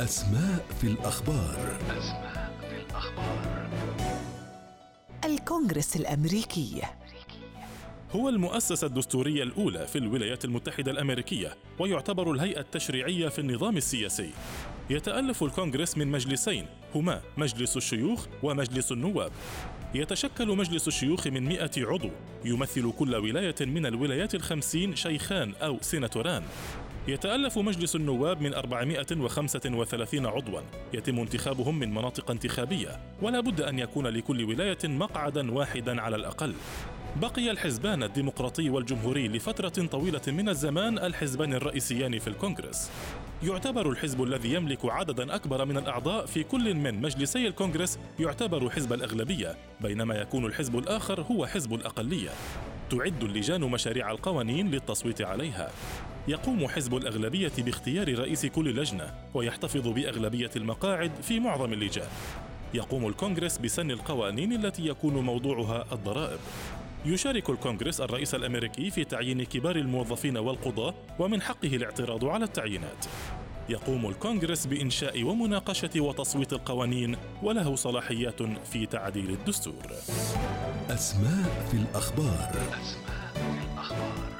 أسماء في الأخبار أسماء في الأخبار الكونغرس الأمريكي هو المؤسسة الدستورية الأولى في الولايات المتحدة الأمريكية ويعتبر الهيئة التشريعية في النظام السياسي. يتألف الكونغرس من مجلسين هما مجلس الشيوخ ومجلس النواب. يتشكل مجلس الشيوخ من مئة عضو. يمثل كل ولاية من الولايات الخمسين شيخان أو سيناتوران. يتألف مجلس النواب من 435 عضوا. يتم انتخابهم من مناطق انتخابية. ولا بد أن يكون لكل ولاية مقعدا واحدا على الأقل. بقي الحزبان الديمقراطي والجمهوري لفترة طويلة من الزمان الحزبان الرئيسيان في الكونغرس. يعتبر الحزب الذي يملك عددا أكبر من الأعضاء في كل من مجلسي الكونغرس يعتبر حزب الأغلبية بينما يكون الحزب الآخر هو حزب الأقلية. تعد اللجان مشاريع القوانين للتصويت عليها. يقوم حزب الأغلبية باختيار رئيس كل لجنة ويحتفظ بأغلبية المقاعد في معظم اللجان. يقوم الكونغرس بسن القوانين التي يكون موضوعها الضرائب. يشارك الكونغرس الرئيس الأمريكي في تعيين كبار الموظفين والقضاة ومن حقه الاعتراض على التعيينات. يقوم الكونغرس بإنشاء ومناقشة وتصويت القوانين وله صلاحيات في تعديل الدستور. أسماء في الأخبار. أسماء في الأخبار.